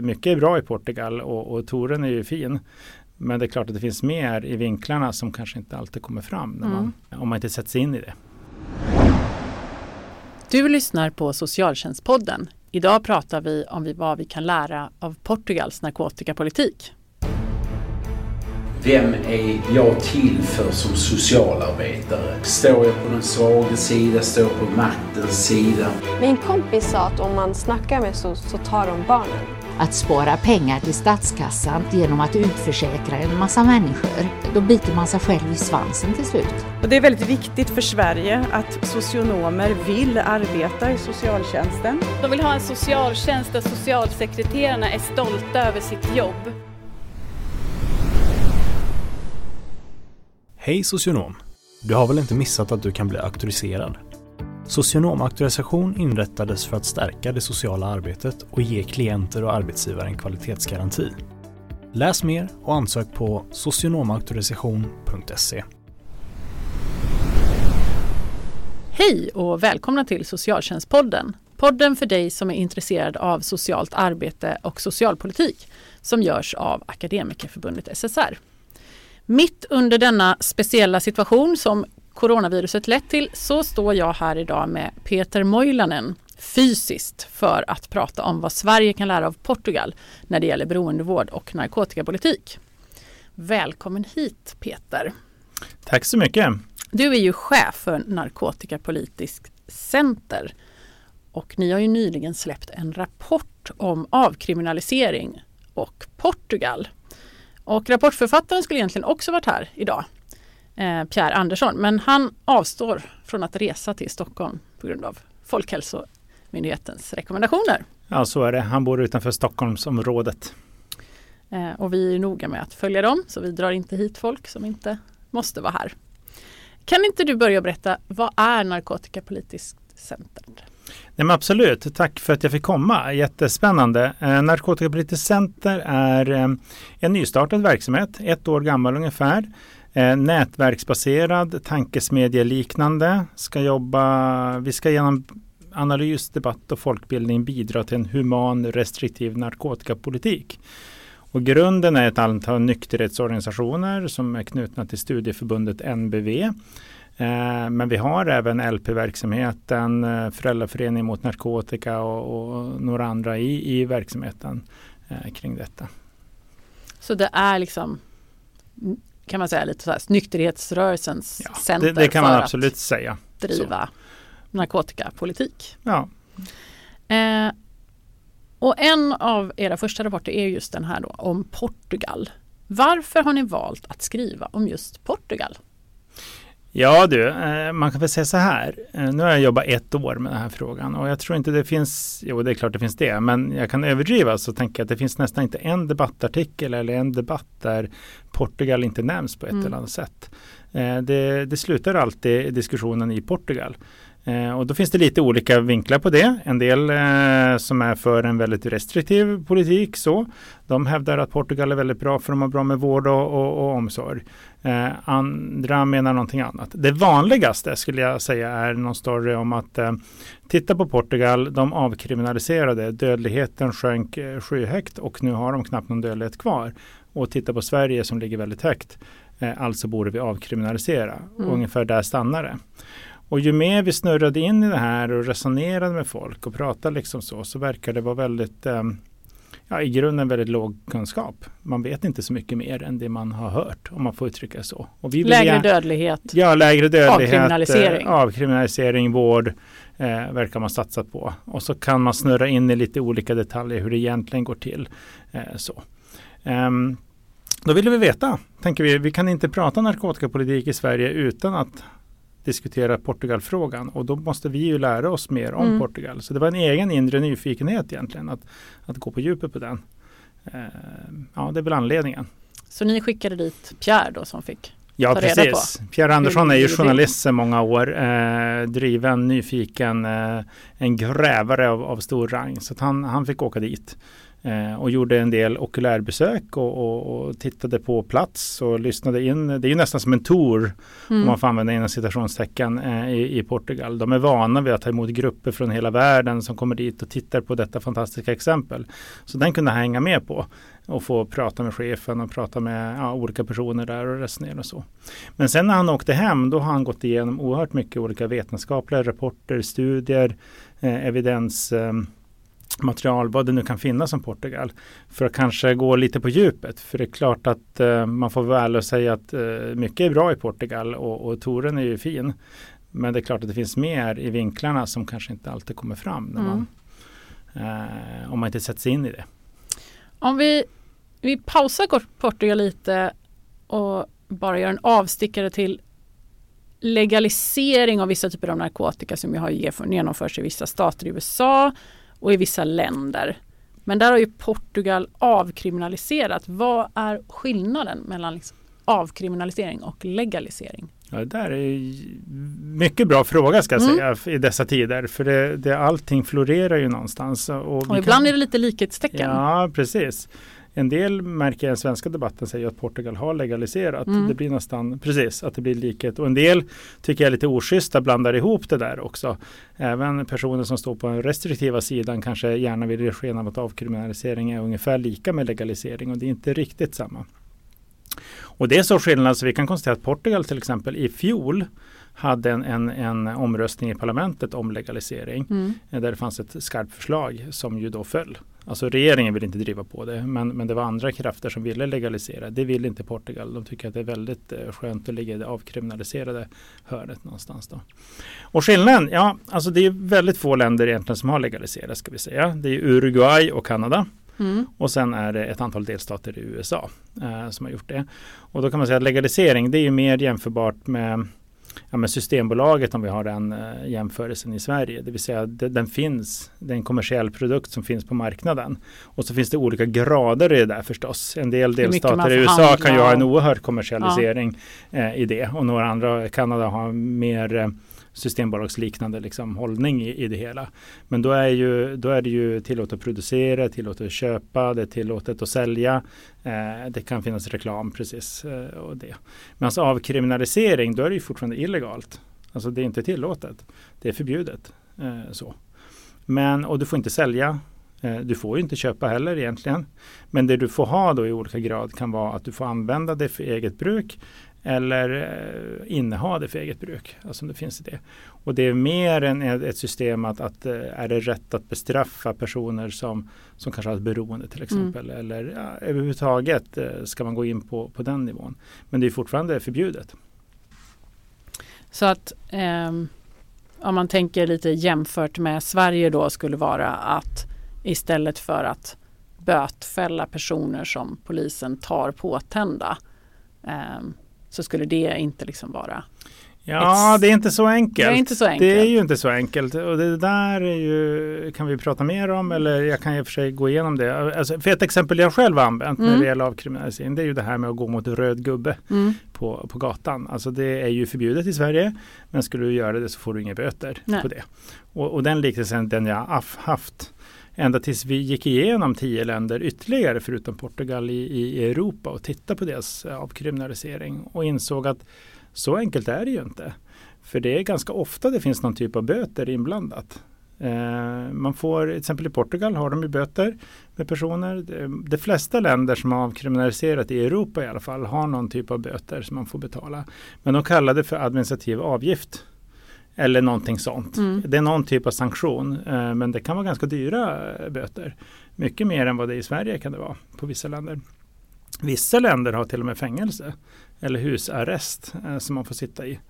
Mycket är bra i Portugal och, och touren är ju fin. Men det är klart att det finns mer i vinklarna som kanske inte alltid kommer fram när man, mm. om man inte sätter sig in i det. Du lyssnar på Socialtjänstpodden. Idag pratar vi om vad vi kan lära av Portugals narkotikapolitik. Vem är jag till för som socialarbetare? Står jag på den svaga sida? Står jag på maktens sida? Min kompis sa att om man snackar med SOS så tar de barnen. Att spara pengar till statskassan genom att utförsäkra en massa människor. Då biter man sig själv i svansen till slut. Och det är väldigt viktigt för Sverige att socionomer vill arbeta i socialtjänsten. De vill ha en socialtjänst där socialsekreterarna är stolta över sitt jobb. Hej socionom! Du har väl inte missat att du kan bli auktoriserad? Socionomauktorisation inrättades för att stärka det sociala arbetet och ge klienter och arbetsgivare en kvalitetsgaranti. Läs mer och ansök på socionomauktorisation.se. Hej och välkomna till Socialtjänstpodden. Podden för dig som är intresserad av socialt arbete och socialpolitik som görs av Akademikerförbundet SSR. Mitt under denna speciella situation som coronaviruset lett till så står jag här idag med Peter Moilanen fysiskt för att prata om vad Sverige kan lära av Portugal när det gäller beroendevård och narkotikapolitik. Välkommen hit Peter! Tack så mycket! Du är ju chef för Narkotikapolitiskt center och ni har ju nyligen släppt en rapport om avkriminalisering och Portugal. Och rapportförfattaren skulle egentligen också varit här idag, eh, Pierre Andersson, men han avstår från att resa till Stockholm på grund av Folkhälsomyndighetens rekommendationer. Ja, så är det. Han bor utanför Stockholmsområdet. Eh, och vi är noga med att följa dem, så vi drar inte hit folk som inte måste vara här. Kan inte du börja berätta, vad är Narkotikapolitiskt center? Nej, men absolut, tack för att jag fick komma. Jättespännande. Eh, Narkotikapolitiskt center är eh, en nystartad verksamhet, ett år gammal ungefär. Eh, nätverksbaserad, tankesmedjeliknande. Ska jobba, vi ska genom analys, debatt och folkbildning bidra till en human, restriktiv narkotikapolitik. Och grunden är ett antal nykterhetsorganisationer som är knutna till studieförbundet NBV Eh, men vi har även LP-verksamheten, eh, Föräldraföreningen mot narkotika och, och några andra i, i verksamheten eh, kring detta. Så det är liksom kan man säga lite så här, nykterhetsrörelsens ja, center det, det kan man för absolut att säga. driva så. narkotikapolitik. Ja. Eh, och en av era första rapporter är just den här då, om Portugal. Varför har ni valt att skriva om just Portugal? Ja du, eh, man kan väl säga så här. Eh, nu har jag jobbat ett år med den här frågan och jag tror inte det finns, jo det är klart det finns det, men jag kan överdriva så tänker jag att det finns nästan inte en debattartikel eller en debatt där Portugal inte nämns på ett mm. eller annat sätt. Eh, det, det slutar alltid diskussionen i Portugal. Eh, och då finns det lite olika vinklar på det. En del eh, som är för en väldigt restriktiv politik. Så. De hävdar att Portugal är väldigt bra för de har bra med vård och, och, och omsorg. Eh, andra menar någonting annat. Det vanligaste skulle jag säga är någon story om att eh, titta på Portugal. De avkriminaliserade. Dödligheten sjönk eh, skyhögt och nu har de knappt någon dödlighet kvar. Och titta på Sverige som ligger väldigt högt. Eh, alltså borde vi avkriminalisera. Mm. Ungefär där stannar det. Och ju mer vi snurrade in i det här och resonerade med folk och pratade liksom så, så verkar det vara väldigt, eh, ja, i grunden väldigt låg kunskap. Man vet inte så mycket mer än det man har hört, om man får uttrycka så. lägre ja, dödlighet. Ja, lägre dödlighet. Avkriminalisering. Eh, avkriminalisering, vård eh, verkar man satsa på. Och så kan man snurra in i lite olika detaljer hur det egentligen går till. Eh, så. Um, då ville vi veta, tänker vi, vi kan inte prata narkotikapolitik i Sverige utan att diskutera Portugalfrågan och då måste vi ju lära oss mer om mm. Portugal. Så det var en egen inre nyfikenhet egentligen att, att gå på djupet på den. Eh, ja, det är väl anledningen. Så ni skickade dit Pierre då som fick Ja, precis. Pierre Andersson är ju journalist sedan många år. Eh, driven, nyfiken, eh, en grävare av, av stor rang. Så han, han fick åka dit. Eh, och gjorde en del okulärbesök och, och, och, tittade på plats och lyssnade in. Det är ju nästan som en tour mm. om man får använda inom citationstecken eh, i, i, Portugal. De är vana vid att ta emot grupper från hela världen som kommer dit och tittar på detta fantastiska exempel. Så den kunde han hänga med på och få prata med chefen och prata med ja, olika personer där och resonera och så. Men sen när han åkte hem då har han gått igenom oerhört mycket olika vetenskapliga rapporter, studier, eh, evidens eh, material, vad det nu kan finnas om Portugal. För att kanske gå lite på djupet. För det är klart att eh, man får väl och säga att eh, mycket är bra i Portugal och, och touren är ju fin. Men det är klart att det finns mer i vinklarna som kanske inte alltid kommer fram när man, mm. eh, om man inte sätter sig in i det. Om vi, vi pausar Portugal lite och bara gör en avstickare till legalisering av vissa typer av narkotika som ju har genomförts i vissa stater i USA och i vissa länder. Men där har ju Portugal avkriminaliserat. Vad är skillnaden mellan liksom avkriminalisering och legalisering? Ja, det där är mycket bra fråga ska jag mm. säga i dessa tider. För det, det, allting florerar ju någonstans. Och, och ibland kan... är det lite likhetstecken. Ja, precis. En del märker jag i den svenska debatten säger att Portugal har legaliserat. Mm. Det blir nästan precis att det blir likhet. Och en del tycker jag är lite oschyssta blandar ihop det där också. Även personer som står på den restriktiva sidan kanske gärna vill ge sken av att avkriminalisering är ungefär lika med legalisering och det är inte riktigt samma. Och det är så skillnad så vi kan konstatera att Portugal till exempel i fjol hade en, en, en omröstning i parlamentet om legalisering mm. där det fanns ett skarpt förslag som ju då föll. Alltså regeringen vill inte driva på det men, men det var andra krafter som ville legalisera. Det vill inte Portugal. De tycker att det är väldigt eh, skönt att ligga i det avkriminaliserade hörnet någonstans. Då. Och skillnaden, ja alltså det är väldigt få länder egentligen som har legaliserat ska vi säga. Det är Uruguay och Kanada. Mm. Och sen är det ett antal delstater i USA eh, som har gjort det. Och då kan man säga att legalisering det är ju mer jämförbart med ja, men Systembolaget om vi har den uh, jämförelsen i Sverige. Det vill säga det, den finns, det är en kommersiell produkt som finns på marknaden. Och så finns det olika grader i det där förstås. En del delstater i USA kan ju ha en oerhörd kommersialisering ja. uh, i det och några andra, Kanada har mer uh, systembolagsliknande liksom, hållning i, i, det hela. Men då är, ju, då är det ju tillåtet att producera, tillåtet att köpa, det är tillåtet att sälja. Eh, det kan finnas reklam precis. Eh, och det. Men alltså avkriminalisering, då är det ju fortfarande illegalt. Alltså det är inte tillåtet. Det är förbjudet. Eh, så. Men, och du får inte sälja eh, du får ju inte köpa heller egentligen. Men det du får ha då i olika grad kan vara att du får använda det för eget bruk eller eh, inneha det för eget bruk. Alltså om det finns det. Och det är mer än ett system att, att eh, är det rätt att bestraffa personer som, som kanske har ett beroende till exempel. Mm. Eller ja, överhuvudtaget eh, ska man gå in på, på den nivån. Men det är fortfarande förbjudet. Så att eh, om man tänker lite jämfört med Sverige då skulle vara att istället för att bötfälla personer som polisen tar påtända eh, så skulle det inte liksom vara Ja, det är inte så enkelt. Det är inte så enkelt. Det är ju inte så enkelt. Och det där är ju, kan vi prata mer om eller jag kan i och för sig gå igenom det. Alltså, för ett exempel jag själv har använt mm. när det gäller avkriminalisering det är ju det här med att gå mot röd gubbe mm. på, på gatan. Alltså det är ju förbjudet i Sverige men skulle du göra det så får du inga böter Nej. på det. Och, och den liknelsen den jag har haft ända tills vi gick igenom tio länder ytterligare förutom Portugal i, i Europa och tittade på deras eh, avkriminalisering och insåg att så enkelt är det ju inte. För det är ganska ofta det finns någon typ av böter inblandat. Eh, man får, till exempel i Portugal har de ju böter med personer. De flesta länder som har avkriminaliserat i Europa i alla fall har någon typ av böter som man får betala. Men de kallar det för administrativ avgift. Eller någonting sånt. Mm. Det är någon typ av sanktion. Eh, men det kan vara ganska dyra eh, böter. Mycket mer än vad det är i Sverige kan det vara på vissa länder. Vissa länder har till och med fängelse eller husarrest eh, som man får sitta i.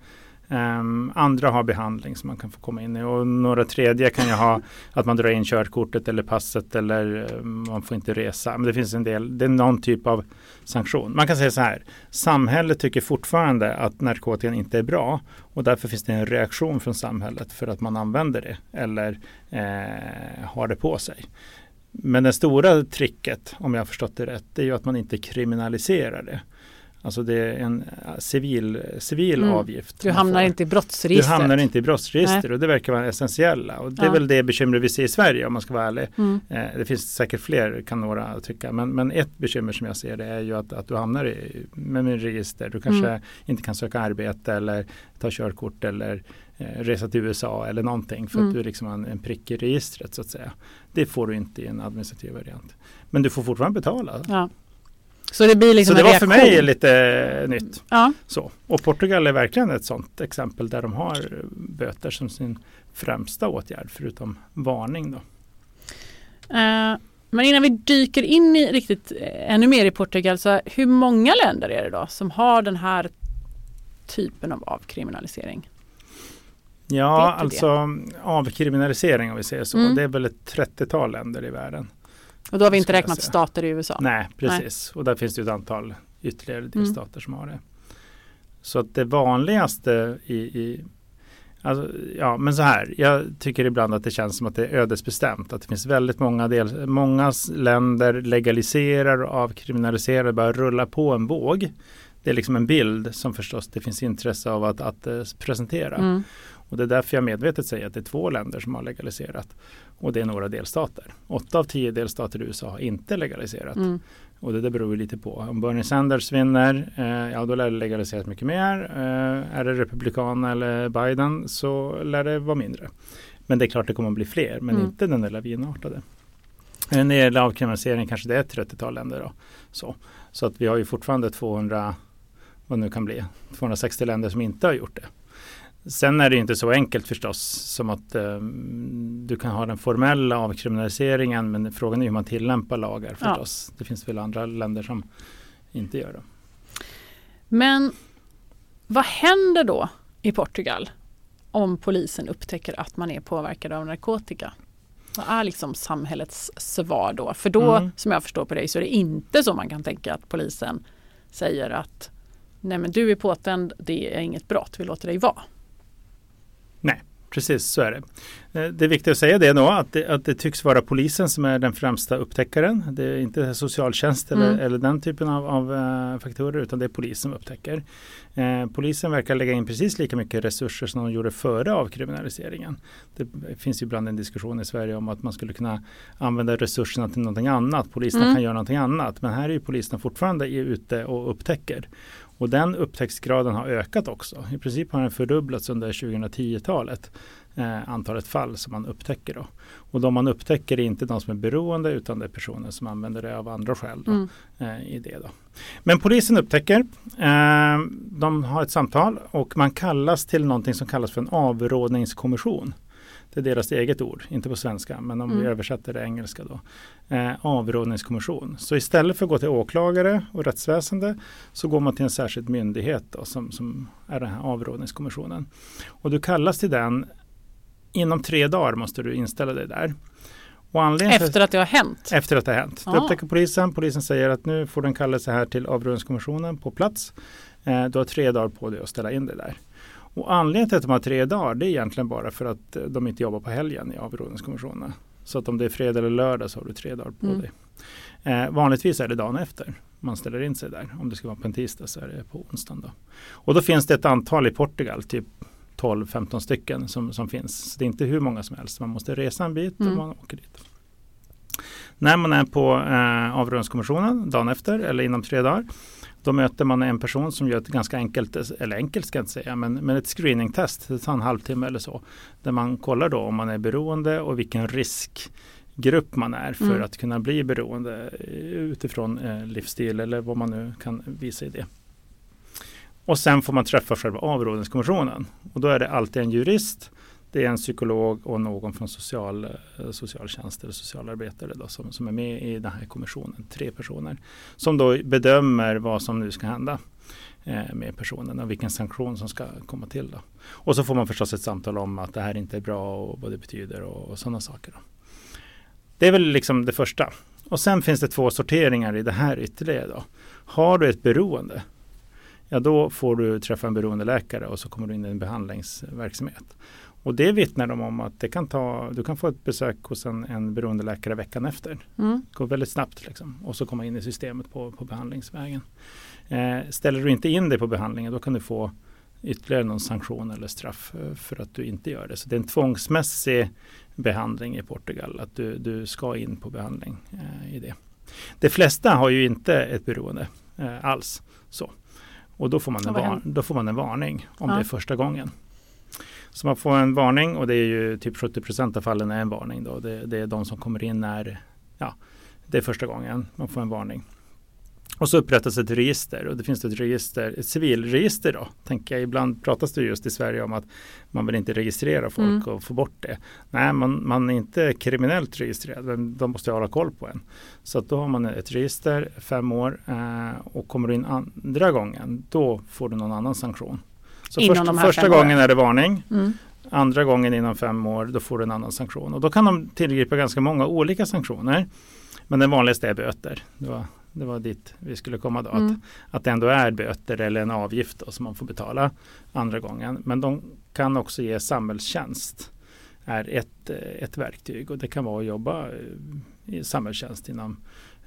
Um, andra har behandling som man kan få komma in i och några tredje kan ju ha att man drar in körkortet eller passet eller um, man får inte resa. Men det finns en del, det är någon typ av sanktion. Man kan säga så här, samhället tycker fortfarande att narkotikan inte är bra och därför finns det en reaktion från samhället för att man använder det eller eh, har det på sig. Men det stora tricket, om jag har förstått det rätt, är ju att man inte kriminaliserar det. Alltså det är en eh, civil, civil Mm. avgift. Du hamnar inte i Du brottsregistret. hamnar inte i brottsregister och det verkar vara essentiella. Och det är Ja. väl det bekymmer vi ser i Sverige om man ska vara ärlig. Mm. Eh, det finns säkert fler kan några tycka. Men, men ett bekymmer som jag ser det är ju att, att du hamnar i med, med register. Du kanske Mm. inte kan söka arbete eller ta körkort eller eh, resa till USA eller någonting för Mm. att du liksom har en, en prick i registret så att säga. Det får du inte i en administrativ variant. Men du får fortfarande betala. Ja. Så det blir liksom så det var för mig lite nytt. Ja. Så. Och Portugal är verkligen ett sådant exempel där de har böter som sin främsta åtgärd förutom varning. Då. Eh, men innan vi dyker in i riktigt eh, ännu mer i Portugal, så hur många länder är det då som har den här typen av avkriminalisering? Ja, du det? alltså avkriminalisering om vi säger så. Mm. Det är väl ett 30-tal länder i världen. Och då har vi inte räknat stater i USA. Nej, precis. Och där finns det ju ett antal ytterligare Mm. delstater som har det. Så att det vanligaste i, i Alltså, ja, men så här. Jag tycker ibland att det känns som att det är ödesbestämt. Att det finns väldigt många, del, många länder legaliserar och avkriminaliserar, bara rullar på en våg. Det är liksom en bild som förstås det finns intresse av att, att eh, presentera. Mm. Och det är därför jag medvetet säger att det är två länder som har legaliserat. Och det är några delstater. Åtta av tio delstater i USA har inte legaliserat. Mm. Och det där beror ju lite på. Om Bernie Sanders vinner, eh, ja då lär det legaliseras mycket mer. Eh, är det Republikan eller Biden så lär det vara mindre. Men det är klart det kommer att bli fler, men Mm. inte den där lavinartade. Eh, När det gäller avkriminalisering kanske det är ett 30-tal länder då. Så. så att vi har ju fortfarande 200, vad nu kan bli, 260 länder som inte har gjort det. Sen är det inte så enkelt förstås som att eh, du kan ha den formella avkriminaliseringen men frågan är hur man tillämpar lagar Ja. förstås. Det finns väl andra länder som inte gör det. Men vad händer då i Portugal om polisen upptäcker att man är påverkad av narkotika? Vad är liksom samhällets svar då? För då, Mm. som jag förstår på dig, så är det inte så man kan tänka att polisen säger att nej men du är påtänd, det är inget brott, vi låter dig vara. Precis, så är det. Eh, Det är viktigt att säga det då, att det, att det tycks vara polisen som är den främsta upptäckaren. Det är inte socialtjänst eller, Mm. eller den typen av, av eh, faktorer, utan det är polisen som upptäcker. Eh, polisen verkar lägga in precis lika mycket resurser som de gjorde före avkriminaliseringen. Det finns ju ibland en diskussion i Sverige om att man skulle kunna använda resurserna till någonting annat. Poliserna Mm. kan göra någonting annat, men här är ju poliserna fortfarande ute och upptäcker. Och den upptäcktsgraden har ökat också. I princip har den fördubblats under 2010-talet. Eh, antalet fall som man upptäcker. Då. Och de man upptäcker är inte de som är beroende utan det är personer som använder det av andra skäl. Då, Mm. eh, i det då. Men polisen upptäcker, eh, de har ett samtal och man kallas till någonting som kallas för en avrådningskommission. Det är deras eget ord, inte på svenska, men om vi Mm. översätter det engelska då. Eh, avrådningskommission. Så istället för att gå till åklagare och rättsväsende så går man till en särskild myndighet då, som, som är den här avrådningskommissionen. Och du kallas till den inom tre dagar måste du inställa dig där. Efter att det har hänt. efter att det har hänt. Du Ah. upptäcker polisen, polisen säger att nu får du en kallelse här till avrådningskommissionen på plats. Eh, du har tre dagar på dig att ställa in dig där. Och anledningen till att de har tre dagar det är egentligen bara för att eh, de inte jobbar på helgen i avrådningskommissionen. Så att om det är fredag eller lördag så har du tre dagar på Mm. dig. Eh, vanligtvis är det dagen efter man ställer in sig där. Om det ska vara på en tisdag så är det på onsdagen. Då. Och då finns det ett antal i Portugal, typ 12-15 stycken som, som finns. Så det är inte hur många som helst. Man måste resa en bit Mm. och man åker dit. När man är på eh, avrådningskommissionen dagen efter eller inom tre dagar då möter man en person som gör ett ganska enkelt, eller enkelt ska jag inte säga, men, men ett screeningtest. Det tar en halvtimme eller så. Där man kollar då om man är beroende och vilken riskgrupp man är för Mm. att kunna bli beroende eh, utifrån eh, livsstil eller vad man nu kan visa i det. Och sen får man träffa själva avrådningskommissionen. Och då är det alltid en jurist, det är en psykolog och någon från social, eh, socialtjänst eller socialarbetare då, som, som är med i den här kommissionen. Tre personer som då bedömer vad som nu ska hända eh, med personen och vilken sanktion som ska komma till. Då. Och så får man förstås ett samtal om att det här inte är bra och vad det betyder och, och sådana saker. Då. Det är väl liksom det första. Och sen finns det två sorteringar i det här ytterligare. Då. Har du ett beroende ja då får du träffa en beroendeläkare och så kommer du in i en behandlingsverksamhet. Och det vittnar de om att det kan ta, du kan få ett besök hos en, en beroendeläkare veckan efter. Mm. Det går väldigt snabbt liksom, och så komma in i systemet på, på behandlingsvägen. Eh, ställer du inte in dig på behandlingen då kan du få ytterligare någon sanktion eller straff eh, för att du inte gör det. Så det är en tvångsmässig behandling i Portugal, att du, du ska in på behandling eh, i det. De flesta har ju inte ett beroende eh, alls. Så. Och då får, man en var- då får man en varning om Ja. det är första gången. Så man får en varning och det är ju typ 70 av fallen är en varning. Då. Det, det är de som kommer in när ja, det är första gången man får en varning. Och så upprättas ett register och det finns ett register, ett civilregister då. Tänker jag. Ibland pratas det just i Sverige om att man vill inte registrera folk Mm. och få bort det. Nej, man, man är inte kriminellt registrerad, men de måste hålla koll på en. Så att då har man ett register, fem år, eh, och kommer du in andra gången, då får du någon annan sanktion. Så Inom först, de här första fem gången åren. är det varning, Mm. andra gången inom fem år, då får du en annan sanktion. Och då kan de tillgripa ganska många olika sanktioner. Men den vanligaste är böter. Det var, det var dit vi skulle komma då. Att, Mm. att det ändå är böter eller en avgift då, som man får betala andra gången. Men de kan också ge samhällstjänst. är ett, eh, ett verktyg och det kan vara att jobba eh, i samhällstjänst inom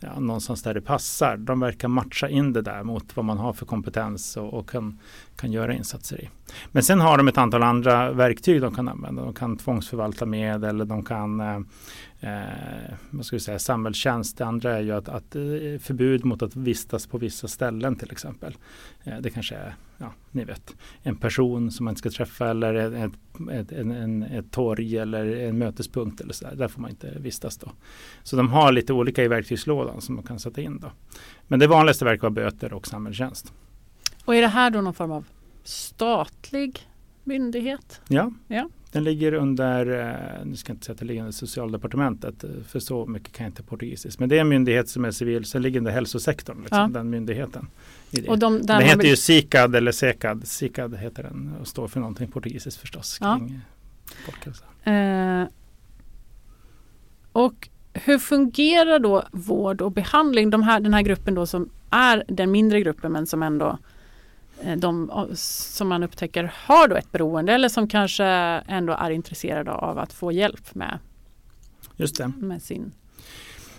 ja, någonstans där det passar. De verkar matcha in det där mot vad man har för kompetens och, och kan, kan göra insatser i. Men sen har de ett antal andra verktyg de kan använda. De kan tvångsförvalta medel, de kan eh, eh, vad ska vi säga, samhällstjänst. Det andra är ju att, att eh, förbud mot att vistas på vissa ställen till exempel. Eh, det kanske är, ja, ni vet, en person som man inte ska träffa eller ett, ett, ett, en, en, ett torg eller en mötespunkt eller så där. Där får man inte vistas då. Så de har lite olika i verktygslådan som man kan sätta in då. Men det vanligaste verkar vara böter och samhällstjänst. Och är det här då någon form av statlig myndighet? Ja, Ja. Den ligger under, eh, nu ska jag inte säga att det ligger under socialdepartementet, eh, för så mycket kan jag inte portugisisk. Men det är en myndighet som är civil, sen ligger under hälsosektorn, liksom, Ja. den myndigheten. Och de, den heter vill- ju SICAD eller SECAD, SICAD heter den och står för någonting portugisiskt förstås. Ja. Kring eh. Eh, och hur fungerar då vård och behandling? De här, den här gruppen då som är den mindre gruppen men som ändå de eh, som man upptäcker har då ett beroende eller som kanske ändå är intresserade av att få hjälp med, Just det. med sin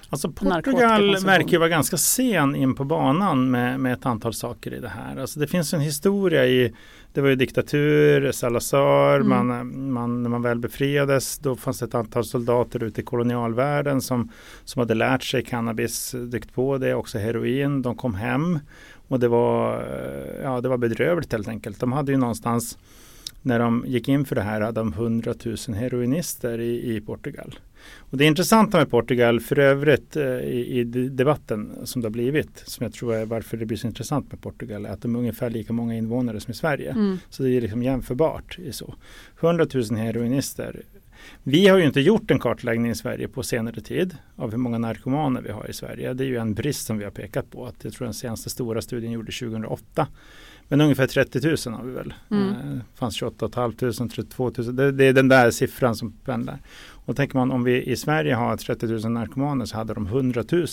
Alltså Portugal verkar ju vara ganska sen in på banan med, med ett antal saker i det här. Alltså det finns en historia i, det var ju diktatur, Salazar, Mm. man, man, när man väl befriades då fanns det ett antal soldater ute i kolonialvärlden som, som hade lärt sig cannabis, dykt på det, också heroin. De kom hem och det var, eh, ja, det var bedrövligt helt enkelt. De hade ju någonstans när de gick in för det här hade de 100 000 heroinister i, i Portugal. Och det intressanta med Portugal för övrigt eh, i, i debatten som det har blivit, som jag tror är varför det blir så intressant med Portugal, är att de är ungefär lika många invånare som i Sverige. mm. Så det är liksom jämförbart. I så. 100 000 heroinister. Vi har ju inte gjort en kartläggning i Sverige på senare tid av hur många narkomaner vi har i Sverige. Det är ju en brist som vi har pekat på. Att jag tror den senaste stora studien gjordes 2008. Men ungefär 30 000 har vi väl. Mm. Eh, fanns 28 500, 32 000. Det, det är den där siffran som pendlar. Och tänker man om vi i Sverige har 30 000 narkomaner så hade de 100 000.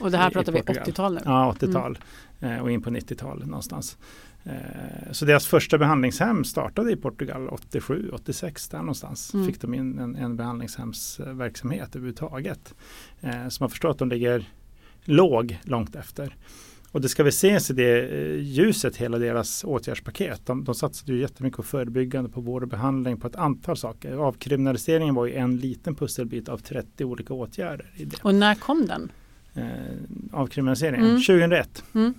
Och det här I- i pratar vi Portugal. 80-tal nu. Ja, 80-tal eh, och in på 90-tal någonstans. Eh, så deras första behandlingshem startade i Portugal 87, 86 där någonstans. Mm. Fick de in en, en behandlingshemsverksamhet överhuvudtaget. Eh, så man förstår att de ligger låg långt efter. Och det ska väl ses i det eh, ljuset hela deras åtgärdspaket. De, de satsade ju jättemycket på förebyggande, på vård och behandling, på ett antal saker. Avkriminaliseringen var ju en liten pusselbit av 30 olika åtgärder. I det Och när kom den? eh, avkriminaliseringen. Mm. 2001. Mm.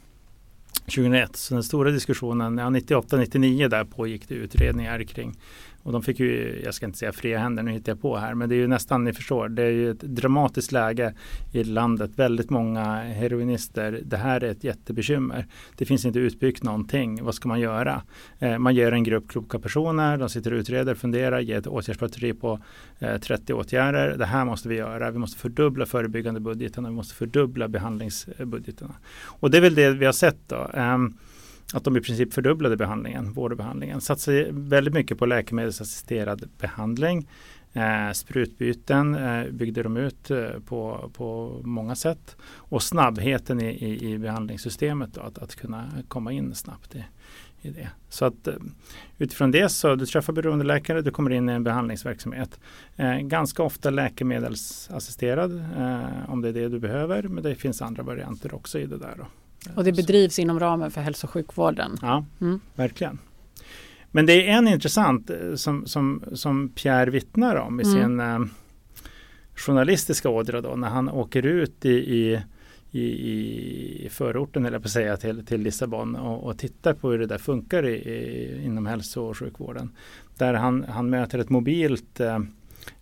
2001, så den stora diskussionen, ja, 98-99 där pågick det utredningar kring och de fick ju, jag ska inte säga fria händer, nu hittar jag på här, men det är ju nästan, ni förstår, det är ju ett dramatiskt läge i landet, väldigt många heroinister, det här är ett jättebekymmer. Det finns inte utbyggt någonting, vad ska man göra? Eh, man ger en grupp kloka personer, de sitter och utreder, funderar, ger ett åtgärdsbatteri på eh, 30 åtgärder. Det här måste vi göra, vi måste fördubbla förebyggande budgetarna, vi måste fördubbla behandlingsbudgeterna. Och det är väl det vi har sett då. Eh, att de i princip fördubblade behandlingen, vård och behandlingen. Satsade väldigt mycket på läkemedelsassisterad behandling. Eh, sprutbyten eh, byggde de ut eh, på, på många sätt. Och snabbheten i, i, i behandlingssystemet, då, att, att kunna komma in snabbt i, i det. Så att eh, utifrån det så du träffar beroendeläkare, du kommer in i en behandlingsverksamhet. Eh, ganska ofta läkemedelsassisterad eh, om det är det du behöver, men det finns andra varianter också i det där. Då. Och det bedrivs inom ramen för hälso och sjukvården? Ja, mm. verkligen. Men det är en intressant eh, som, som, som Pierre vittnar om i mm. sin eh, journalistiska ådra då när han åker ut i, i i, i förorten, eller på att säga, till, till Lissabon och, och tittar på hur det där funkar i, i, inom hälso och sjukvården. Där han, han möter ett mobilt eh,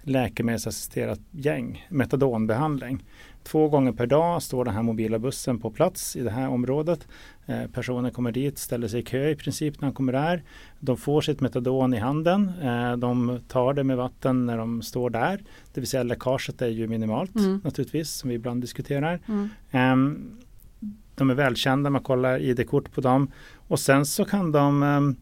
läkemedelsassisterat gäng, metadonbehandling. Två gånger per dag står den här mobila bussen på plats i det här området. Eh, personen kommer dit, ställer sig i kö i princip när han kommer där. De får sitt metadon i handen. Eh, de tar det med vatten när de står där. Det vill säga läckaget är ju minimalt mm. naturligtvis som vi ibland diskuterar. Mm. Eh, de är välkända, man kollar ID-kort på dem och sen så kan de ehm,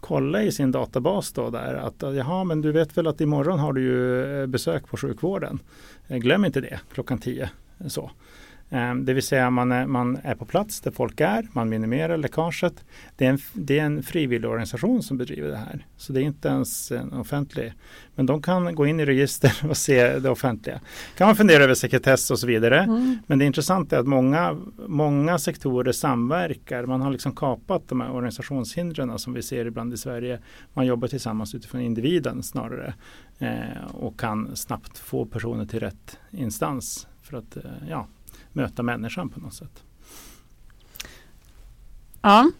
kolla i sin databas då där att jaha men du vet väl att imorgon har du ju eh, besök på sjukvården. Eh, glöm inte det klockan 10. Så. Ehm, det vill säga man är, man är på plats där folk är, man minimerar läckaget. Det är, en, det är en frivillig organisation som bedriver det här. Så det är inte ens en offentlig. Men de kan gå in i register och se det offentliga. kan man fundera över sekretess och så vidare. Mm. Men det intressanta är att många, många sektorer samverkar. Man har liksom kapat de här organisationshindren som vi ser ibland i Sverige. Man jobbar tillsammans utifrån individen snarare. Eh, och kan snabbt få personer till rätt instans för att eh, ja, möta människan på något sätt. Ja.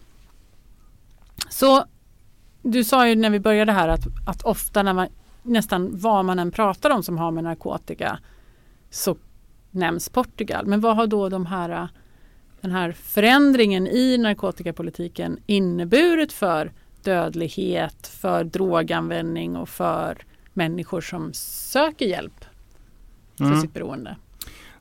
Så du sa ju när vi började här att, att ofta när man nästan vad man än pratar om som har med narkotika så nämns Portugal. Men vad har då de här, den här förändringen i narkotikapolitiken inneburit för dödlighet, för droganvändning och för människor som söker hjälp för mm. sitt beroende?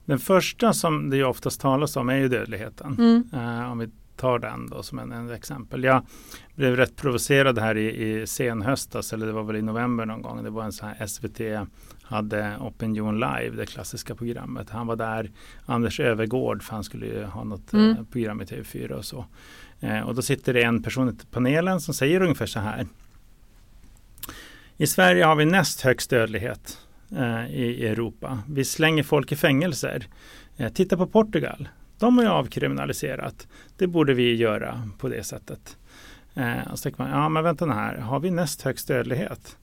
Den första som det oftast talas om är ju dödligheten. Mm. Uh, om vi tar den då som en, en, exempel. Jag blev rätt provocerad här i, i senhöstas, eller det var väl i november någon gång. Det var en sån här SVT hade Opinion Live, det klassiska programmet. Han var där, Anders Övergård, för han skulle ju ha något mm. uh, program i TV4 och så. Uh, och då sitter det en person i panelen som säger ungefär så här. I Sverige har vi näst högst dödlighet eh, Eh, i Europa. Vi slänger folk i fängelser. Eh, titta på Portugal. De har ju avkriminaliserat. Det borde vi göra på det sättet. Eh, och så tänker man, ja men vänta här, har vi näst högst dödlighet?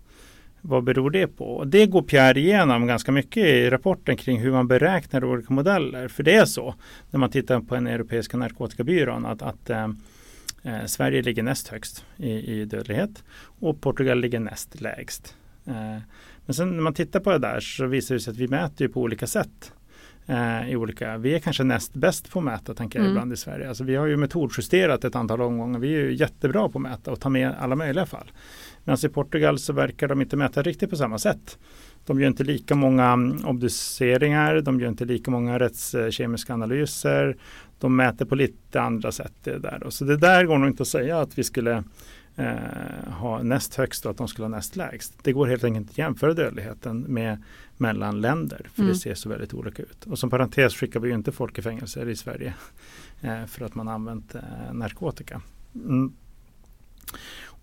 Vad beror det på? Och det går Pierre igenom ganska mycket i rapporten kring hur man beräknar olika modeller. För det är så när man tittar på den europeiska narkotikabyrån att, att eh, eh Sverige ligger näst högst i, i, dödlighet och Portugal ligger näst lägst. Eh, men sen när man tittar på det där så visar det sig att vi mäter på olika sätt. Eh, i olika, vi är kanske näst bäst på att mäta tänker jag mm. ibland i Sverige. Alltså, vi har ju metodjusterat ett antal omgångar. Vi är ju jättebra på att mäta och ta med alla möjliga fall. Medan i Portugal så verkar de inte mäta riktigt på samma sätt. De gör inte lika många mm, obduceringar, de gör inte lika många rättskemiska analyser. De mäter på lite andra sätt. Det där. Så det där går nog inte att säga att vi skulle eh, ha näst högst och att de skulle ha näst lägst. Det går helt enkelt att jämföra dödligheten med mellan länder för mm. det ser så väldigt olika ut. Och som parentes skickar vi ju inte folk i fängelser i Sverige eh, för att man använt eh, narkotika. Mm.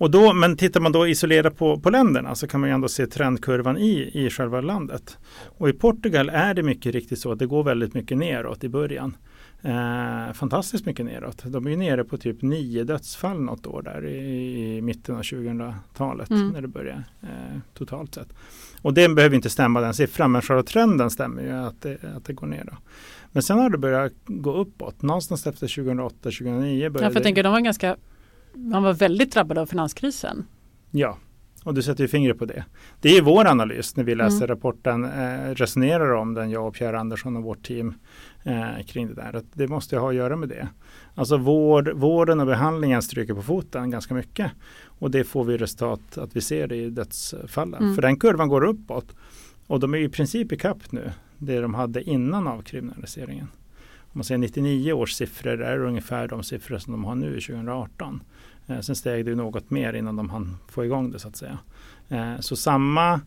Och då, men tittar man då isolerat på, på länderna så kan man ju ändå se trendkurvan i, i själva landet. Och i Portugal är det mycket riktigt så att det går väldigt mycket neråt i början. Eh, fantastiskt mycket neråt. De är ju nere på typ nio dödsfall något år där i, i mitten av 2000-talet mm. när det började eh, totalt sett. Och det behöver inte stämma den siffran men själva trenden stämmer ju att det, att det går ner. Då. Men sen har det börjat gå uppåt. Någonstans efter 2008-2009 började ja, för jag tänker, de var ganska, man var väldigt drabbade av finanskrisen. Ja, och du sätter ju fingret på det. Det är vår analys när vi läser mm. rapporten, eh, resonerar om den, jag och Pierre Andersson och vårt team eh, kring det där. Att det måste ha att göra med det. Alltså vård, vården och behandlingen stryker på foten ganska mycket. Och det får vi resultat att vi ser det i dödsfallen. Mm. För den kurvan går uppåt. Och de är i princip i kapp nu, det de hade innan avkriminaliseringen. Om man säger 99 års siffror är ungefär de siffror som de har nu 2018. Eh, sen steg det något mer innan de hann få igång det så att säga. Eh, så samma,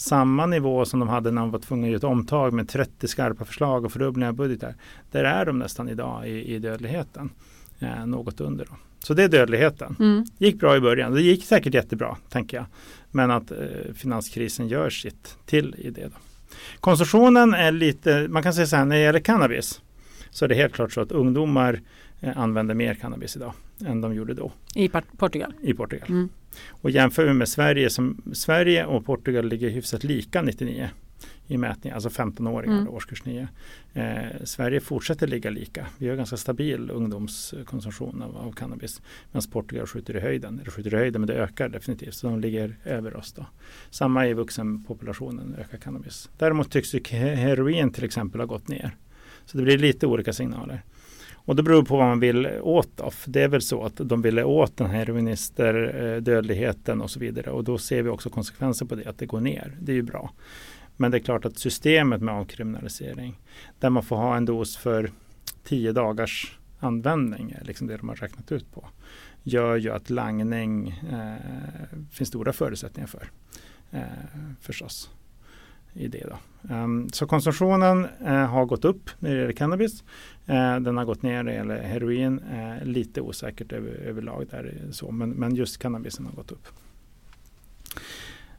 samma nivå som de hade när de var tvungna att göra ett omtag med 30 skarpa förslag och fördubblingar av budgetar. Där är de nästan idag i, i dödligheten. eh, något under. Då. Så det är dödligheten. Mm. gick bra i början. Det gick säkert jättebra, tänker jag. Men att eh, finanskrisen gör sitt till i det. Då. Konsumtionen är lite, man kan säga så här, när det gäller cannabis så är det helt klart så att ungdomar eh, använder mer cannabis idag än de gjorde då I Portugal. i Portugal. Mm. Och jämför vi med Sverige, som Sverige och Portugal ligger hyfsat lika 99 i mätning, alltså 15-åringar, Mm. årskurs 9. Eh, Sverige fortsätter ligga lika. Vi har ganska stabil ungdomskonsumtion av, av cannabis. Medan Portugal skjuter i höjden. Eller skjuter i höjden men det ökar definitivt. Så de ligger över oss. Då. Samma i vuxenpopulationen ökar cannabis. Däremot tycks heroin till exempel ha gått ner. Så det blir lite olika signaler. Och det beror på vad man vill åt. Då. Det är väl så att de ville åt den här heroinister, dödligheten och så vidare. Och då ser vi också konsekvenser på det, att det går ner. Det är ju bra. Men det är klart att systemet med avkriminalisering, där man får ha en dos för tio dagars användning, är liksom det de har räknat ut på, gör ju att langning eh, finns stora förutsättningar för. Eh, förstås. I det då. Ehm, så konsumtionen eh, har gått upp när det gäller cannabis. Eh, den har gått ner när det gäller heroin. Eh, lite osäkert över, överlag där. Så, men, men just cannabisen har gått upp.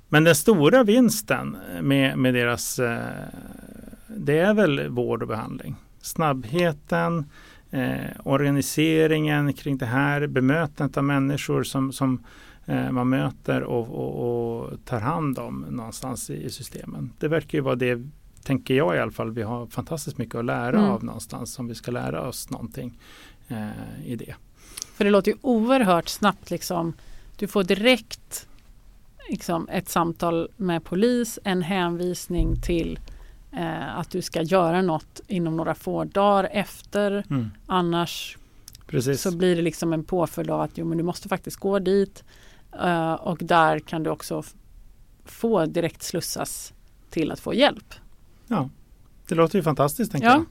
Men den stora vinsten med, med deras, det är väl vård och behandling. Snabbheten, eh, organiseringen kring det här, bemötandet av människor som, som eh, man möter och, och, och tar hand om någonstans i, i systemen. Det verkar ju vara det, tänker jag i alla fall, vi har fantastiskt mycket att lära Mm. av någonstans om vi ska lära oss någonting eh, i det. För det låter ju oerhört snabbt liksom. Du får direkt liksom, ett samtal med polis, en hänvisning till eh, att du ska göra något inom några få dagar efter. Annars Precis. så blir det liksom en påföljd av att jo, men du måste faktiskt gå dit. Eh, och där kan du också få direkt slussas till att få hjälp. Ja, det låter ju fantastiskt tänker Ja. jag.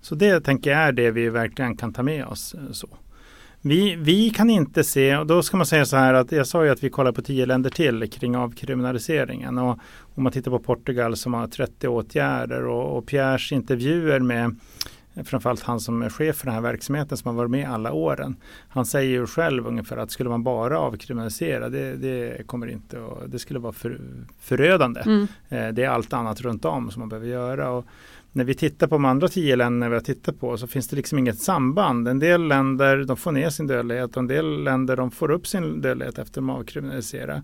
Så det tänker jag är det vi verkligen kan ta med oss. eh, Så. Vi, vi kan inte se, och då ska man säga så här att jag sa ju att vi kollar på tio länder till kring avkriminaliseringen. Och om man tittar på Portugal som har 30 åtgärder och, och Pierres intervjuer med framförallt han som är chef för den här verksamheten som har varit med alla åren. Han säger ju själv ungefär att skulle man bara avkriminalisera det, det kommer inte och det skulle vara för, förödande. Mm. Eh, Det är allt annat runt om som man behöver göra. Och när vi tittar på de andra tio länderna vi har tittat på så finns det liksom inget samband. En del länder de får ner sin dödlighet och en del länder de får upp sin dödlighet efter att de avkriminaliserar.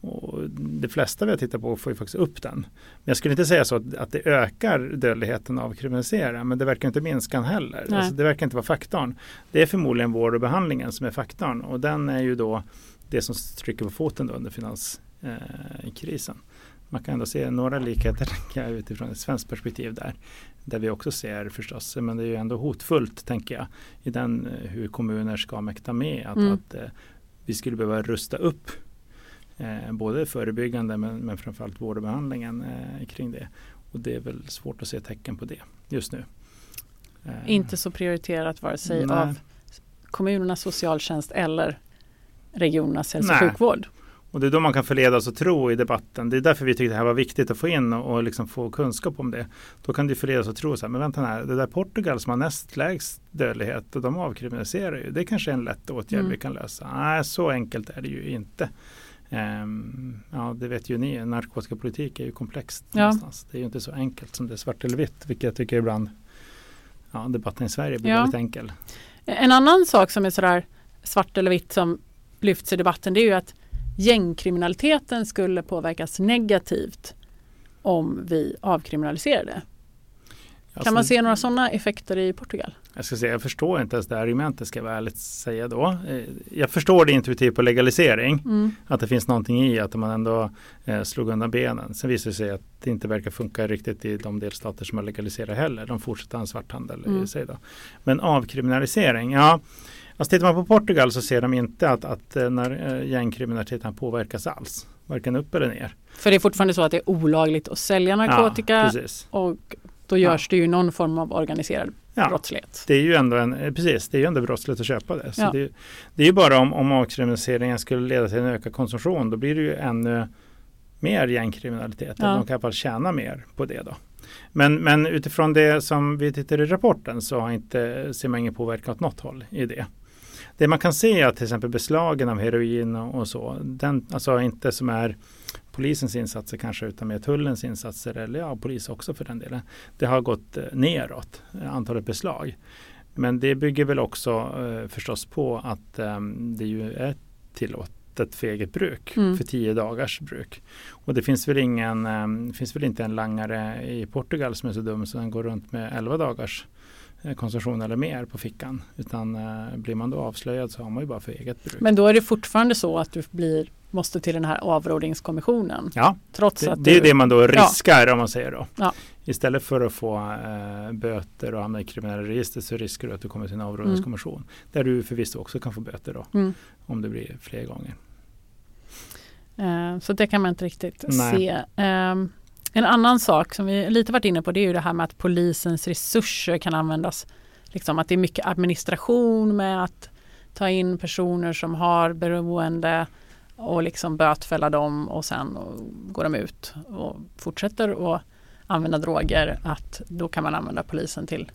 Och de flesta vi har tittat på får ju faktiskt upp den. Men jag skulle inte säga så att, att det ökar dödligheten av att kriminalisera men det verkar inte minska den heller. Alltså det verkar inte vara faktorn. Det är förmodligen vård och behandlingen som är faktorn och den är ju då det som trycker på foten då under finanskrisen. Man kan ändå se några likheter jag, utifrån ett svenskt perspektiv där. Där vi också ser förstås, men det är ju ändå hotfullt tänker jag i den eh, hur kommuner ska mäkta med att, Mm. att eh, vi skulle behöva rusta upp eh, både förebyggande men, men framförallt vård och behandlingen eh, kring det. Och det är väl svårt att se tecken på det just nu. Eh, Inte så prioriterat vare sig Nej. av kommunernas socialtjänst eller regionernas hälso och sjukvård. Och det är då man kan förledas att tro i debatten. Det är därför vi tyckte det här var viktigt att få in och, och liksom få kunskap om det. Då kan du förledas att tro så här, men vänta här, det där Portugal som har näst lägst dödlighet och de avkriminaliserar ju. Det kanske är en lätt åtgärd Mm. vi kan lösa. Nej, så enkelt är det ju inte. Ehm, ja, det vet ju ni, narkotikapolitik är ju komplext. Ja. Någonstans. Det är ju inte så enkelt som det är svart eller vitt, vilket jag tycker ibland ja, debatten i Sverige blir Ja. väldigt enkel. En annan sak som är sådär svart eller vitt som lyfts i debatten det är ju att gängkriminaliteten skulle påverkas negativt om vi avkriminaliserade. Kan Alltså, man se några sådana effekter i Portugal? Jag ska säga, jag förstår inte ens det argumentet ska jag vara ärligt säga då. Eh, Jag förstår det intuitivt på legalisering. Mm. Att det finns någonting i att man ändå eh, slog undan benen. Sen visar det sig att det inte verkar funka riktigt i de delstater som har legaliserat heller. De fortsätter ha en svarthandel Mm. i sig då. Men avkriminalisering, ja. Alltså tittar man på Portugal så ser de inte att, att eh, när gängkriminaliteten påverkas alls. Varken upp eller ner. För det är fortfarande så att det är olagligt att sälja narkotika Ja, precis. och då görs det ju någon form av organiserad Ja. brottslighet. Det är ju ändå en, eh, precis, det är ju ändå brottsligt att köpa det. Ja. det, det är ju bara om, om avkriminaliseringen skulle leda till en ökad konsumtion, då blir det ju ännu mer gängkriminalitet. Ja. De kan i alla fall tjäna mer på det då. Men, men utifrån det som vi tittar i rapporten så har inte, ser man ingen påverkan åt något håll i det. det man kan se är att till exempel beslagen av heroin och, och så, den, alltså inte som är polisens insatser kanske utan mer tullens insatser eller ja, polis också för den delen. Det har gått eh, neråt, eh, antalet beslag. Men det bygger väl också eh, förstås på att eh, det ju är tillåtet för eget bruk Mm. för tio dagars bruk. Och det finns väl ingen, eh, finns väl inte en langare i Portugal som är så dum så den går runt med 11 dagars eh, konsumtion eller mer på fickan. Utan blir man då avslöjad så har man ju bara för eget bruk. Men då är det fortfarande så att du blir, måste till den här avrådingskommissionen. ja, Trots det, att det är du, det man då riskar om man säger då. Ja. Istället för att få eh, böter och hamna i kriminella register så riskar du att du kommer till en avrådningskommission. Där du förvisso också kan få böter då. Mm. Om det blir fler gånger. Eh, Så det kan man inte riktigt Nej. se. Ehm, En annan sak som vi lite varit inne på det är ju det här med att polisens resurser kan användas. Liksom att det är mycket administration med att ta in personer som har beroende och liksom bötfälla dem och sen och går de ut och fortsätter att använda droger. Att då kan man använda polisen till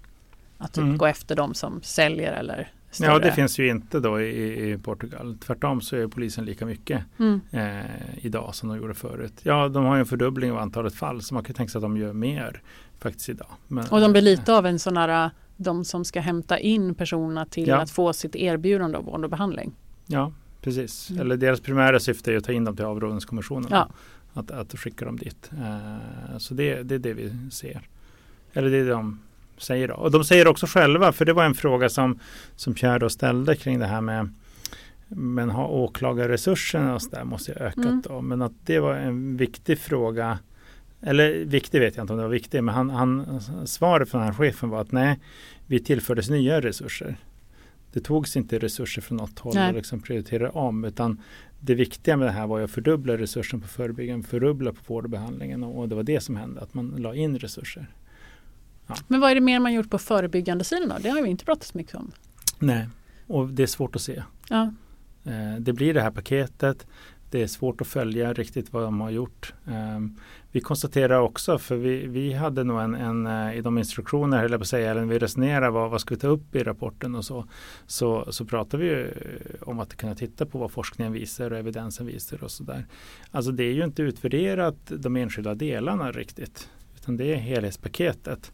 att typ Mm. gå efter dem som säljer eller större. Ja, det finns ju inte då i, i Portugal. Tvärtom så är polisen lika mycket Mm. eh, idag som de gjorde förut. Ja, de har ju en fördubbling av antalet fall så man kan tänka sig att de gör mer faktiskt idag. Men, Och de blir lite av en sån här, de som ska hämta in personerna till Ja. att få sitt erbjudande av vård och behandling. Ja, precis. Mm. Eller deras primära syfte är att ta in dem till avrådningskommissionen. Ja. Att, att skicka dem dit. Eh, så det, det är det vi ser. Eller det är de säger då. Och de säger också själva, för det var en fråga som, som Pierre då ställde kring det här med men har åklagarresurserna och så där måste ha ökat Mm. då. Men att det var en viktig fråga. Eller viktig vet jag inte om det var viktig, men han, han, svaret från den här chefen var att nej, vi tillfördes nya resurser. Det togs inte resurser från något håll Nej. och liksom prioriterade om, utan det viktiga med det här var att fördubbla resursen på förebyggande, fördubbla på vård och behandlingen och, och det var det som hände, att man la in resurser. Men vad är det mer man gjort på förebyggande sidan då? Det har vi inte pratat så mycket om. Nej, och det är svårt att se. Ja. Eh, det blir det här paketet. Det är svårt att följa riktigt vad de har gjort. Eh, vi konstaterar också, för vi, vi hade nog en, en eh, i de instruktioner, höll jag på att säga, eller när vi resonerar vad, vad ska vi ta upp i rapporten och så, så, så pratar vi ju eh, om att kunna titta på vad forskningen visar och evidensen visar och så där. Alltså det är ju inte utvärderat de enskilda delarna riktigt, utan det är helhetspaketet.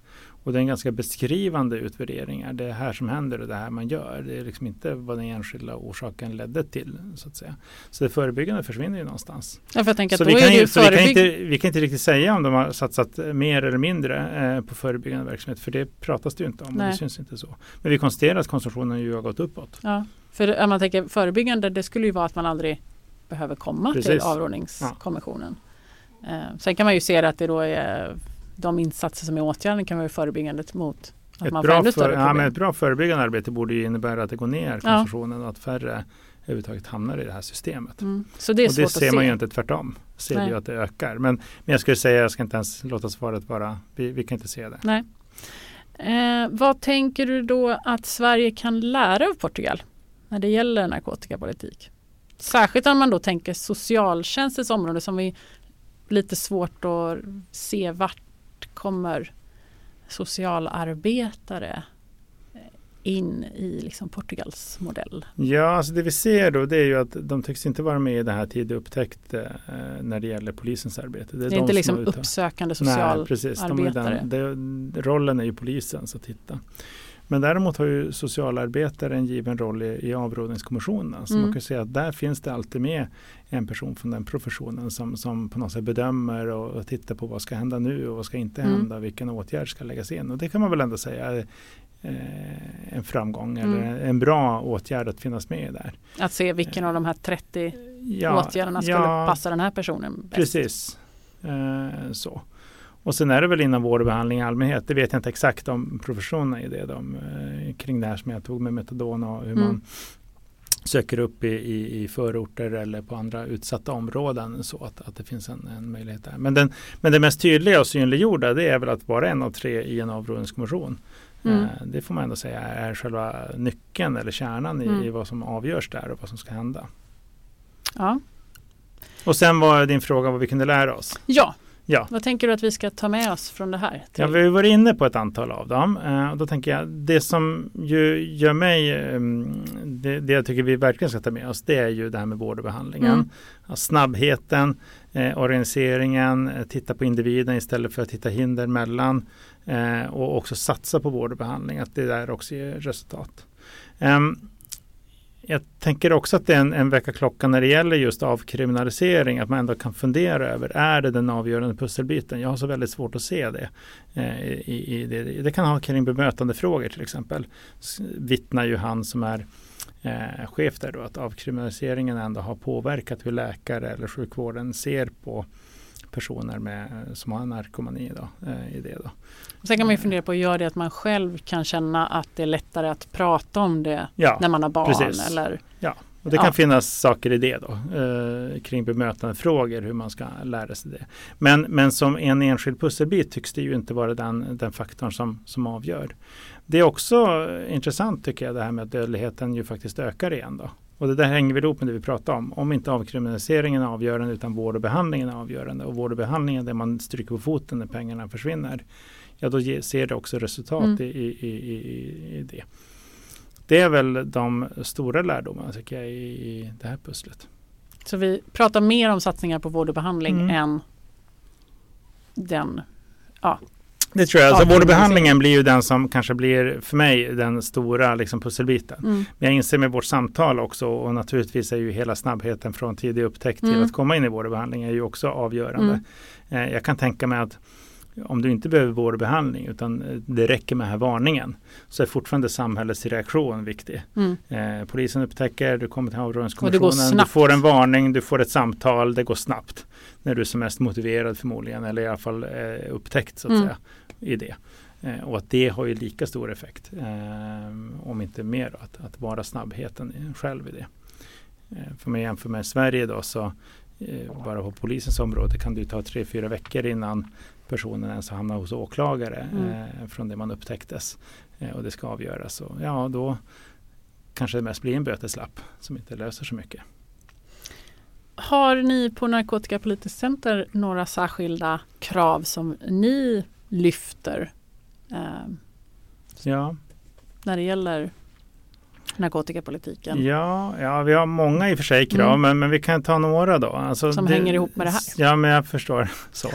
Och det är en ganska beskrivande utvärderingar. Det är här som händer och det här man gör. Det är liksom inte vad den enskilda orsaken ledde till. Så att säga. Så det förebyggande försvinner ju någonstans. Ja, för jag tänker att Så då vi kan, det ju, ju så vi, kan förebygg... inte, vi kan inte riktigt säga om de har satsat mer eller mindre eh, på förebyggande verksamhet. För det pratas det ju inte om och Nej. det syns inte så. Men vi konstaterar att konsumtionen ju har gått uppåt. Ja, för om man tänker förebyggande, det skulle ju vara att man aldrig behöver komma till Precis. avrådningskommissionen. Eh, sen kan man ju se att det då är de insatser som är åtgärden kan vara förebyggande mot att Ett man får bra, ännu för, större ja, men problem. ett bra förebyggande arbete borde ju innebära att det går ner konsumtionen och att färre överhuvudtaget hamnar i det här systemet. Mm. Så det är och svårt det att ser se. man ju inte tvärtom. Ser Nej. ju att det ökar. Men, men jag skulle säga, jag ska inte ens låta svaret vara, vi, vi kan inte se det. Nej. Eh, vad tänker du då att Sverige kan lära av Portugal när det gäller narkotikapolitik? Särskilt om man då tänker socialtjänstens område som vi lite svårt att se vart kommer socialarbetare eh, in i liksom Portugals modell. Ja, alltså det vi ser då det är ju att de tycks inte vara med i det här tidig upptäckt eh, när det gäller polisens arbete. Det är de inte som liksom uppsökande Nej, precis. De är socialarbetare. den, det, rollen är ju polisens att titta. Men däremot har ju socialarbetare en given roll i, i avrådningskommissionen. Så Mm. man kan säga att där finns det alltid med en person från den professionen som, som på något sätt bedömer och, och tittar på vad ska hända nu och vad ska inte Mm. hända, vilken åtgärd ska läggas in. Och det kan man väl ändå säga eh, en framgång Mm. eller en bra åtgärd att finnas med där. Att se vilken av de här 30 Ja, åtgärderna skulle ja, passa den här personen bäst. Precis. Eh, så. Och sen är det väl inom vård och behandling i allmänhet. Det vet jag inte exakt om professionerna i det. De, eh, kring det här som jag tog med metadon och hur Mm. man söker upp i, i, i förorter eller på andra utsatta områden så att, att det finns en, en möjlighet där. Men, den, men det mest tydliga och synliggjorda det är väl att vara en av tre i en avrådningskommission. Mm. Eh, det får man ändå säga är själva nyckeln eller kärnan i, Mm. i vad som avgörs där och vad som ska hända. Ja. Och sen var din fråga vad vi kunde lära oss. ja, Ja. vad tänker du att vi ska ta med oss från det här? Ja, vi har varit inne på ett antal av dem. Eh, och då tänker jag, det som ju gör mig eh, det, det jag tycker vi verkligen ska ta med oss det är ju det här med vård och behandlingen. Mm. Snabbheten, eh, organiseringen, eh, titta på individen istället för att hitta hinder mellan eh, och också satsa på vård och behandling, att det där också ger resultat. Ehm, jag tänker också att det är en, en väckarklocka när det gäller just avkriminalisering, att man ändå kan fundera över, är det den avgörande pusselbiten? Jag har så väldigt svårt att se det. Eh, i, i det. det kan ha kring bemötandefrågor till exempel. S- Vittnar ju han som är eh, chef där då, att avkriminaliseringen ändå har påverkat hur läkare eller sjukvården ser på personer med, som har narkomani då, eh, i det. Då. Sen kan man ju fundera på, gör det att man själv kan känna att det är lättare att prata om det Ja, när man har barn? precis. Eller, Och det kan Ja. finnas saker i det då, eh, kring bemötandefrågor, hur man ska lära sig det. Men, men som en enskild pusselbit tycks det ju inte vara den, den faktorn som, som avgör. Det är också intressant tycker jag det här med att dödligheten ju faktiskt ökar igen då. Och det där hänger väl ihop med det vi pratade om. Om inte avkriminaliseringen är avgörande utan vård och behandlingen är avgörande och vård och behandlingen där man stryker på foten när pengarna försvinner. Ja, då ser det också resultat Mm. i, i, i, i, det. Det är väl de stora lärdomarna tycker jag i, i det här pusslet. så vi pratar mer om satsningar på vård och behandling Mm. än den Det tror jag. Ja, Alltså, vård och det- behandlingen blir ju den som kanske blir för mig den stora liksom, pusselbiten. mm. Men jag inser med vårt samtal också och naturligtvis är ju hela snabbheten från tidig upptäckt till Mm. att komma in i vård och behandling är ju också avgörande. Eh, jag kan tänka mig att om du inte behöver vård och behandling utan eh, det räcker med den här varningen så är fortfarande samhällets reaktion viktig. Mm. Eh, polisen upptäcker, du kommer till haverikommissionen, du får en varning, du får ett samtal, det går snabbt. När du är som mest motiverad förmodligen eller i alla fall eh, upptäckt så att Mm. säga i det. Eh, och att det har ju lika stor effekt, eh, om inte mer, då, att, att vara snabbheten själv i det. Eh, för man jämför med Sverige då så eh, bara på polisens område kan det ta tre, fyra veckor innan personen ens hamnar hos åklagare Mm. eh, från det man upptäcktes och det ska avgöras. Och, ja, då kanske det mest blir en böteslapp som inte löser så mycket. Har ni på Narkotikapolitiskt center några särskilda krav som ni lyfter eh, Ja, när det gäller narkotikapolitiken? ja, ja, vi har många i och för sig krav, Mm. men, men vi kan ta några då. Alltså, Som hänger ihop med det här. Ja, men jag förstår. så.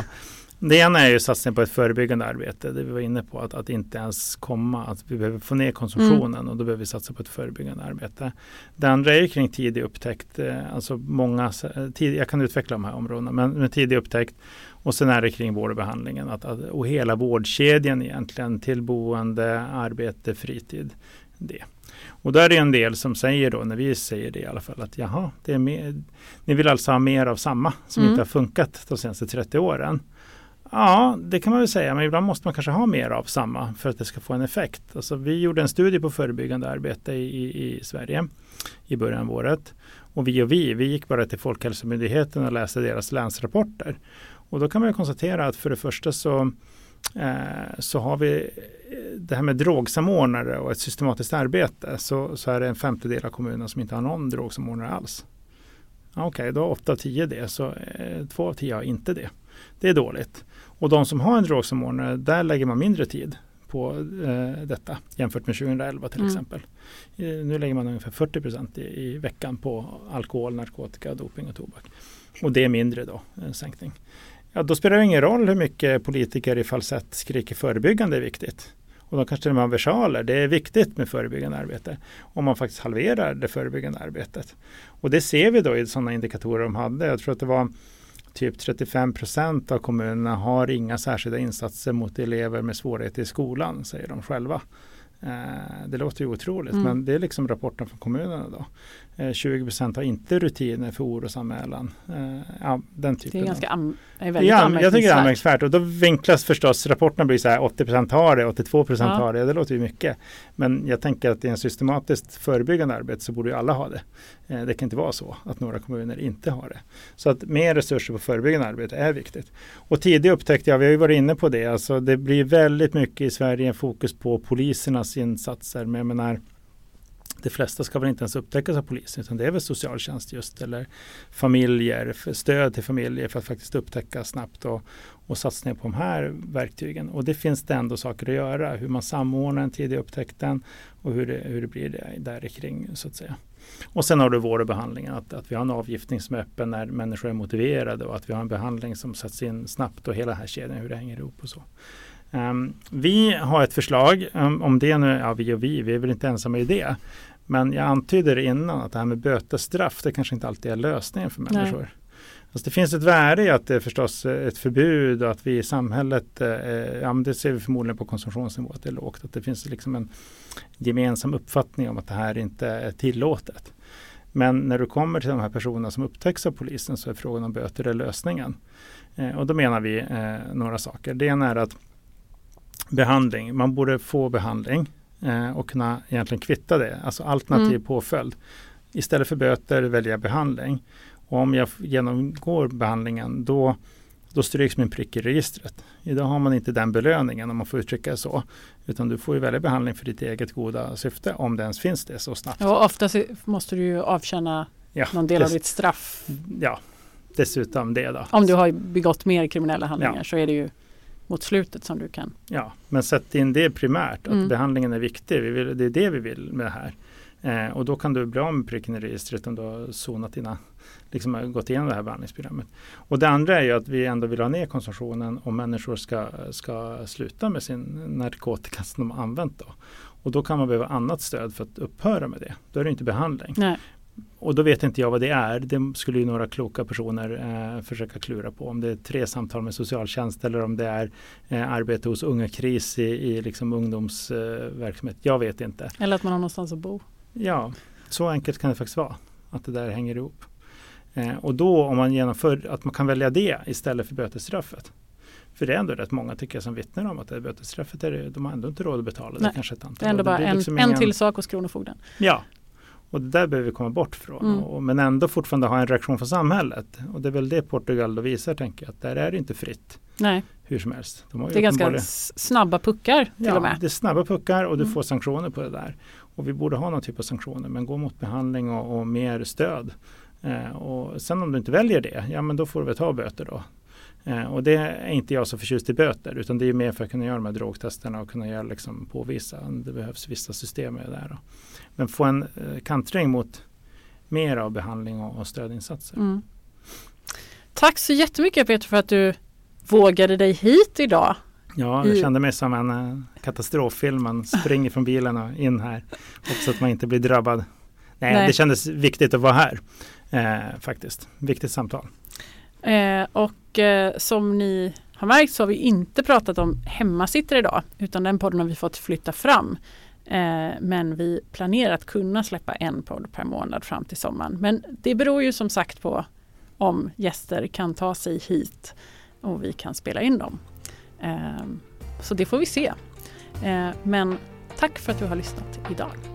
Det ena är ju satsning på ett förebyggande arbete. Det vi var inne på att, att inte ens komma, att vi behöver få ner konsumtionen Mm. och då behöver vi satsa på ett förebyggande arbete. Det andra är ju kring tidig upptäckt. eh, Alltså många, eh, tid, jag kan utveckla de här områdena, men med tidig upptäckt och sen är det kring vård och behandlingen att, att, och hela vårdkedjan egentligen till boende, arbete, fritid. Det. Och där är det en del som säger då, när vi säger det i alla fall, att jaha, det är mer, ni vill alltså ha mer av samma som Mm. inte har funkat de senaste 30 åren. Ja, det kan man väl säga, men ibland måste man kanske ha mer av samma för att det ska få en effekt. Alltså, vi gjorde en studie på förebyggande arbete i, i, i Sverige i början av året. Och vi och vi, vi gick bara till Folkhälsomyndigheten och läste deras länsrapporter. Och då kan man ju konstatera att för det första så, eh, så har vi eh, det här med drogsamordnare och ett systematiskt arbete så, så är det en femtedel av kommunerna som inte har någon drogsamordnare alls. Okej, Okej, då har 8 av 10 det, så eh, 2 av 10 har inte det. Det är dåligt. Och de som har en drogsamordnare, där lägger man mindre tid på eh, detta jämfört med 2011 till Mm. exempel. Eh, nu lägger man ungefär 40 procent i, i veckan på alkohol, narkotika, doping och tobak. Och det är mindre då, en sänkning. Ja, då spelar det ingen roll hur mycket politiker i falsett skriker förebyggande är viktigt. Och de kanske till och med har versaler. Det är viktigt med förebyggande arbete. Om man faktiskt halverar det förebyggande arbetet. Och det ser vi då i sådana indikatorer de hade. Jag tror att det var typ 35 procent av kommunerna har inga särskilda insatser mot elever med svårigheter i skolan, säger de själva. Eh, det låter ju otroligt, Mm. men det är liksom rapporten från kommunerna då. Eh, 20 procent har inte rutiner för orosanmälan. Eh, ja, den typen Det är ganska am- är väldigt Ja, jag tycker det är anmärkningsvärt. anmärkningsvärt och då vinklas förstås rapporterna blir så här 80% har det, 82 Ja. har det. Det låter ju mycket. Men jag tänker att i en systematiskt förebyggande arbete så borde ju alla ha det. Eh, Det kan inte vara så att några kommuner inte har det. Så att mer resurser på förebyggande arbete är viktigt. Och tidig upptäckt, ja vi har ju varit inne på det. Alltså det blir väldigt mycket i Sverige fokus på polisernas insatser. Men jag menar, de flesta ska väl inte ens upptäckas av polisen utan det är väl socialtjänst just eller familjer, stöd till familjer för att faktiskt upptäcka snabbt och, och satsningar på de här verktygen. Och det finns det ändå saker att göra, hur man samordnar den tidiga upptäckten och hur det, hur det blir det där kring så att säga. Och sen har du vård och behandlingen, att, att vi har en avgiftning som är öppen när människor är motiverade och att vi har en behandling som sätts in snabbt och hela den här kedjan, hur det hänger ihop och så. Um, vi har ett förslag, um, om det nu, ja vi och vi, vi är väl inte ensamma i det. Men jag antyder innan att det här med bötesstraff, det kanske inte alltid är lösningen för människor. Nej. Alltså det finns ett värde i att det är förstås ett förbud och att vi i samhället, eh, ja, det ser vi förmodligen på konsumtionsnivå att det är lågt, att det finns liksom en gemensam uppfattning om att det här inte är tillåtet. Men när du kommer till de här personerna som upptäcks av polisen så är frågan om böter är lösningen. Eh, och då menar vi eh, några saker. Det ena är att behandling, man borde få behandling eh, och kunna egentligen kvitta det, alltså alternativ mm. påföljd. Istället för böter välja behandling. Och om jag genomgår behandlingen då, då stryks min prick i registret. Idag har man inte den belöningen om man får uttrycka det så. Utan du får ju välja behandling för ditt eget goda syfte om det ens finns det så snabbt. Ja, oftast måste du ju avtjäna ja, någon del av ditt straff. Ja, dessutom det då. Om du har begått mer kriminella handlingar ja. så är det ju mot slutet som du kan. Ja, men sätt in det primärt, att mm. behandlingen är viktig. Vi vill, det är det vi vill med det här. Eh, och då kan du bli av med pricken i registret om du har sonat dina, liksom gått igenom det här behandlingsprogrammet. Och det andra är ju att vi ändå vill ha ner konsumtionen om människor ska, ska sluta med sin narkotika som de har använt. Då. Och då kan man behöva annat stöd för att upphöra med det. Då är det inte behandling. Nej. Och då vet inte jag vad det är. Det skulle ju några kloka personer eh, försöka klura på. Om det är tre samtal med socialtjänst eller om det är eh, arbete hos Unga Kris i, i liksom ungdomsverksamhet. Eh, jag vet inte. Eller att man har någonstans att bo. Ja, så enkelt kan det faktiskt vara. Att det där hänger ihop. Eh, och då om man genomför att man kan välja det istället för bötesstraffet. För det är ändå rätt många tycker jag som vittnar om att det bötesstraffet är, de har ändå inte råd att betala. Nej, det, kanske ett antal. det är ändå bara en, liksom en till sak hos Kronofogden. Ja, och det där behöver vi komma bort från. Mm. Och, men ändå fortfarande ha en reaktion från samhället. Och det är väl det Portugal då visar tänker jag. Att där är det inte fritt. Nej. Hur som helst. De det är ganska snabba puckar till ja, och med. det är snabba puckar och du mm. får sanktioner på det där. Och vi borde ha någon typ av sanktioner. Men gå mot behandling och, och mer stöd. Eh, och sen om du inte väljer det, ja men då får du väl ta böter då. Eh, och det är inte jag så förtjust i böter utan det är mer för att kunna göra de här drogtesterna och kunna göra, liksom, påvisa. Det behövs vissa system det där. Då. Men få en eh, kantring mot mer av behandling och, och stödinsatser. Mm. Tack så jättemycket Peter för att du vågade dig hit idag. Ja, jag kände mig som en uh, katastroffilm. Man springer från bilen och in här. Hoppas att man inte blir drabbad. Nej, Nej. det kändes viktigt att vara här. Eh, faktiskt. Viktigt samtal. Eh, och eh, som ni har märkt så har vi inte pratat om hemmasittare idag utan den podden har vi fått flytta fram. Eh, men vi planerar att kunna släppa en podd per månad fram till sommaren. Men det beror ju som sagt på om gäster kan ta sig hit och vi kan spela in dem. Eh, så det får vi se. Eh, men tack för att du har lyssnat idag.